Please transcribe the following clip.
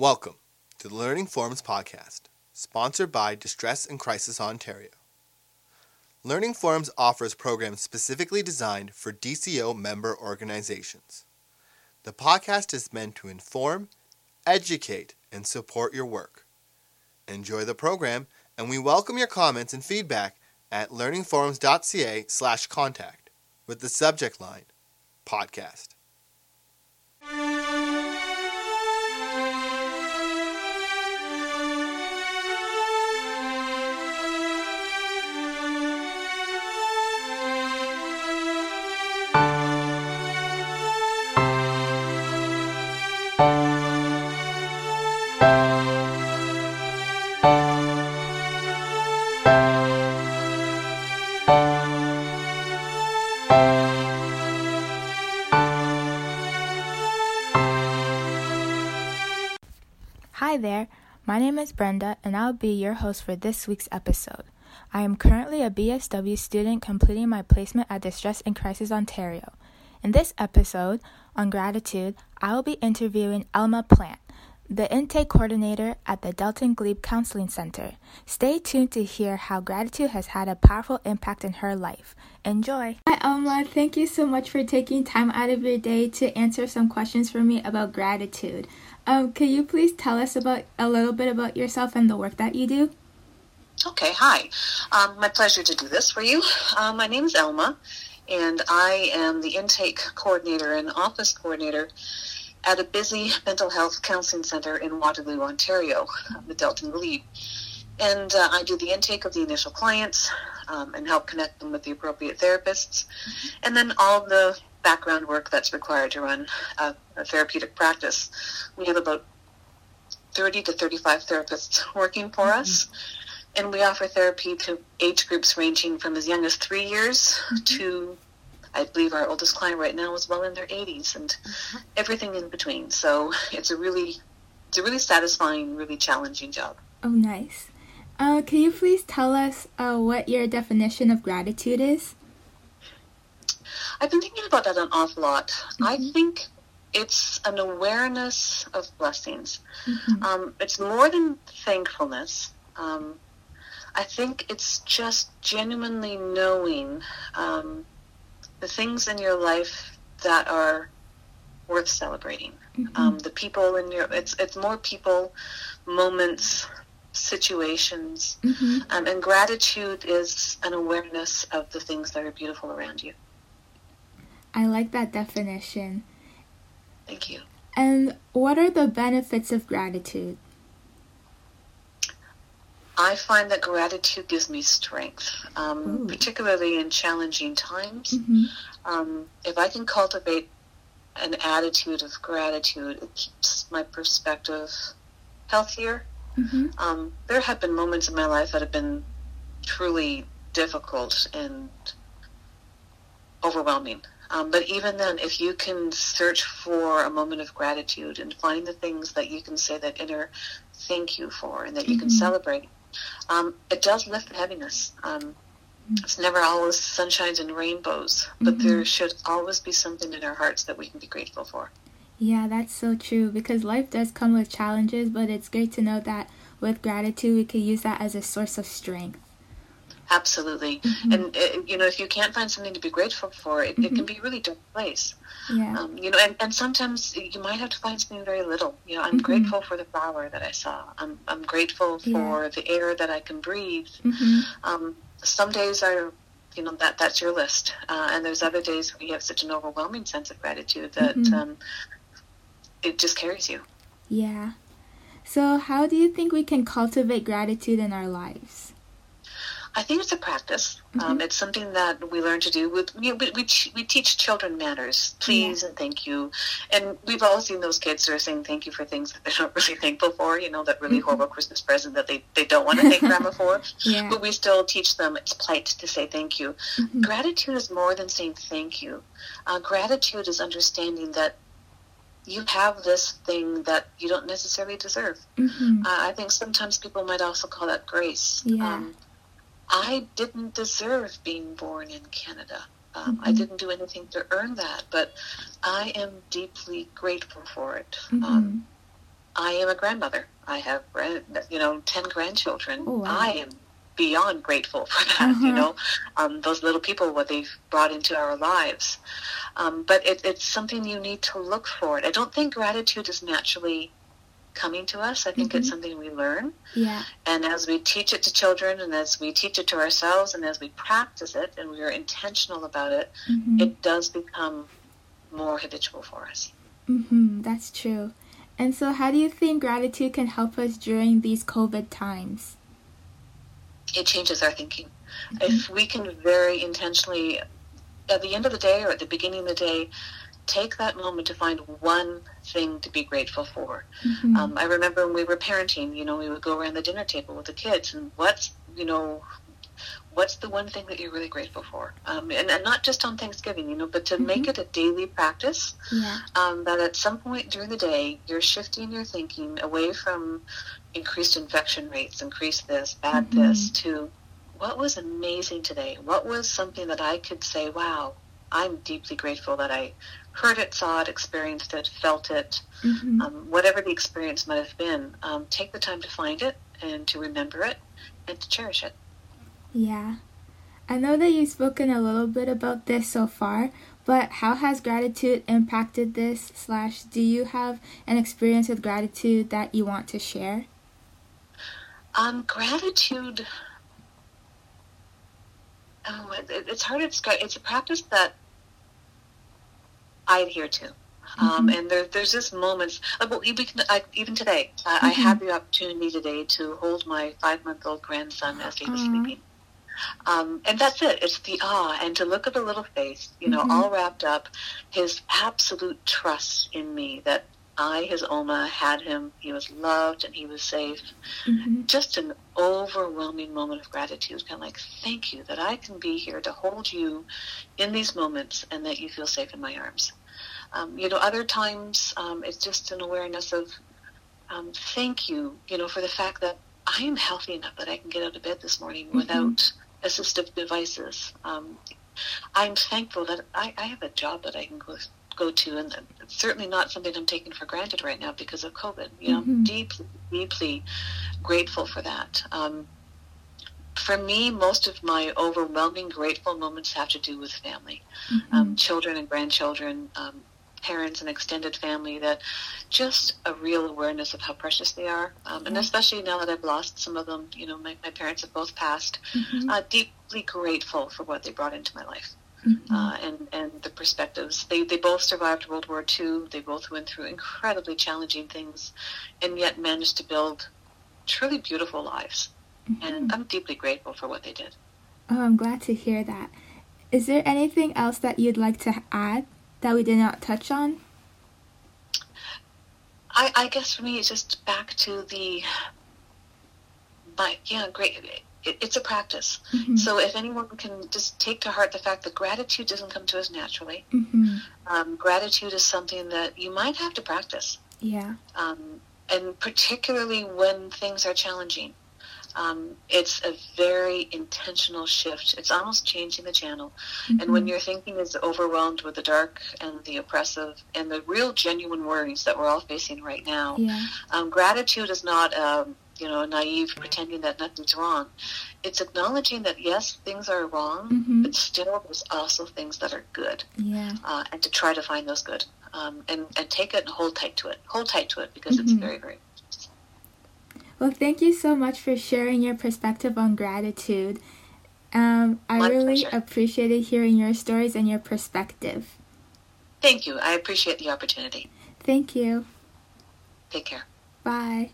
Welcome to the Learning Forums podcast, sponsored by Distress and Crisis Ontario. Learning Forums offers programs specifically designed for DCO member organizations. The podcast is meant to inform, educate, and support your work. Enjoy the program, and we welcome your comments and feedback at learningforums.ca slash contact with the subject line podcast. There, my name is Brenda, and I'll be your host for this week's episode. I am currently a BSW student completing my placement at Distress and Crisis Ontario. In this episode on gratitude, I will be interviewing Elma Plant, the intake coordinator at the Delton Glebe Counseling Center. Stay tuned to hear how gratitude has had a powerful impact in her life. Enjoy! Hi, Elma. Thank you so much for taking time out of your day to answer some questions for me about gratitude. Um, could you please tell us about a little bit about yourself and the work that you do? Okay, hi. Um, my pleasure to do this for you. Uh, my name is Elma, and I am the intake coordinator and office coordinator at a busy mental health counseling center in Waterloo, Ontario, the Delton Glebe. And uh, I do the intake of the initial clients um, and help connect them with the appropriate therapists, and then all the background work that's required to run a, a therapeutic practice. We have about 30 to 35 therapists working for mm-hmm. us, and we offer therapy to age groups ranging from as young as three years mm-hmm. to I believe our oldest client right now is well in their 80s and mm-hmm. everything in between. So it's a really, it's a really satisfying, really challenging job. Oh, nice. Uh, can you please tell us uh, what your definition of gratitude is? I've been thinking about that an awful lot. Mm-hmm. I think it's an awareness of blessings. Mm-hmm. Um, it's more than thankfulness. Um, I think it's just genuinely knowing um, the things in your life that are worth celebrating. Mm-hmm. Um, the people in your it's it's more people, moments, situations. Mm-hmm. Um, and gratitude is an awareness of the things that are beautiful around you. I like that definition. Thank you. And what are the benefits of gratitude? I find that gratitude gives me strength, um, particularly in challenging times. Mm-hmm. Um, if I can cultivate an attitude of gratitude, it keeps my perspective healthier Mm-hmm. Um, there have been moments in my life that have been truly difficult and overwhelming. Um, but even then, if you can search for a moment of gratitude and find the things that you can say that inner thank you for and that you mm-hmm. can celebrate, um, it does lift the heaviness. Um, it's never always sunshines and rainbows, but mm-hmm. there should always be something in our hearts that we can be grateful for. Yeah, that's so true because life does come with challenges, but it's great to know that with gratitude, we can use that as a source of strength. Absolutely. Mm-hmm. And, uh, you know, if you can't find something to be grateful for, it, mm-hmm. it can mm-hmm. be a really dark place. Yeah. Um, you know, and, and sometimes you might have to find something very little. You know, I'm mm-hmm. grateful for the flower that I saw. I'm, I'm grateful for yeah. the air that I can breathe. Mm-hmm. Um, some days are you know that that's your list uh, and there's other days where you have such an overwhelming sense of gratitude that mm-hmm. um, it just carries you. Yeah. So, how do you think we can cultivate gratitude in our lives? I think it's a practice. Um, mm-hmm. Um, it's something that we learn to do. With you know, we, we, we teach children manners, please yeah. and thank you, and we've all seen those kids who are saying thank you for things that they're not really thankful for. You know, that really mm-hmm. horrible Christmas present that they, they don't want to thank grandma for. Yeah. But we still teach them it's polite to say thank you. Mm-hmm. Gratitude is more than saying thank you. Uh, gratitude is understanding that you have this thing that you don't necessarily deserve. Mm-hmm. Uh, I think sometimes people might also call that grace. Yeah. Um, I didn't deserve being born in Canada. Um, mm-hmm. I didn't do anything to earn that, but I am deeply grateful for it. Mm-hmm. Um, I am a grandmother. I have, you know, 10 grandchildren. Oh, wow. I am beyond grateful for that, Uh-huh. you know, um, those little people, what they've brought into our lives. Um, but it, it's something you need to look for. I don't think gratitude is naturally coming to us. I think it's Mhm. something we learn. Yeah. And as we teach it to children and as we teach it to ourselves and as we practice it and we are intentional about it, Mhm. it does become more habitual for us. Mhm. That's true. And so, how do you think gratitude can help us during these COVID times? It changes our thinking. If we can very intentionally, at the end of the day or at the beginning of the day, take that moment to find one thing to be grateful for. Mhm. Um, I remember when we were parenting, you know, we would go around the dinner table with the kids and what's, you know, what's the one thing that you're really grateful for? Um, and, and not just on Thanksgiving, you know, but to make it a daily practice yeah. um, that at some point during the day, you're shifting your thinking away from increased infection rates, increase this, bad Mhm. this, to what was amazing today? What was something that I could say, wow, I'm deeply grateful that I heard it, saw it, experienced it, felt it, Mhm. um, whatever the experience might have been. Um, take the time to find it and to remember it and to cherish it. Yeah. I know that you've spoken a little bit about this so far, but how has gratitude impacted this? Slash, do you have an experience with gratitude that you want to share? Um, gratitude. Oh, it, it- it's hard to describe. It's a practice that I adhere to. Um, Mhm. and there, there's just moments. Uh, well, we can, I, even today, I, I had the opportunity today to hold my five-month-old grandson as he was Aw. sleeping. Um, and that's it. It's the awe and to look at the little face, you know, Mhm. all wrapped up, his absolute trust in me that I, his Oma, had him. He was loved and he was safe Mhm. just an overwhelming moment of gratitude. Kind of like, thank you that I can be here to hold you in these moments and that you feel safe in my arms. Um, you know, other times um, it's just an awareness of um, thank you, you know, for the fact that I am healthy enough that I can get out of bed this morning Mhm. without assistive devices. Um, I'm thankful that I, I have a job that I can go go to, and it's certainly not something I'm taking for granted right now because of COVID. You know, Mhm. deeply, deeply grateful for that. Um, for me, most of my overwhelming grateful moments have to do with family, um, Mhm. children and grandchildren, um, parents and extended family. That just a real awareness of how precious they are, um, and especially now that I've lost some of them. You know, my, my parents have both passed. Mhm. Uh, deeply grateful for what they brought into my life Mhm. uh, and and the perspectives. They they both survived World War II. They both went through incredibly challenging things, and yet managed to build truly beautiful lives. And Mhm. I'm deeply grateful for what they did. Oh, I'm glad to hear that. Is there anything else that you'd like to add that we did not touch on? I, I guess for me, it's just back to the, my yeah, great. It, it's a practice. Mhm. So if anyone can just take to heart the fact that gratitude doesn't come to us naturally, Mhm. um, gratitude is something that you might have to practice. Yeah. um, and particularly when things are challenging. Um, it's a very intentional shift. It's almost changing the channel. And when Mhm. your thinking is overwhelmed with the dark and the oppressive and the real genuine worries that we're all facing right now, Yeah. um, gratitude is not, um, you know, naive pretending that nothing's wrong. It's acknowledging that yes, things are wrong, Mhm. but still there's also things that are good Yeah. uh, and to try to find those good um, and, and take it and hold tight to it. Hold tight to it because it's Mhm. very, very. Well, thank you so much for sharing your perspective on gratitude. Um, I My really pleasure. appreciated hearing your stories and your perspective. Thank you. I appreciate the opportunity. Thank you. Take care. Bye.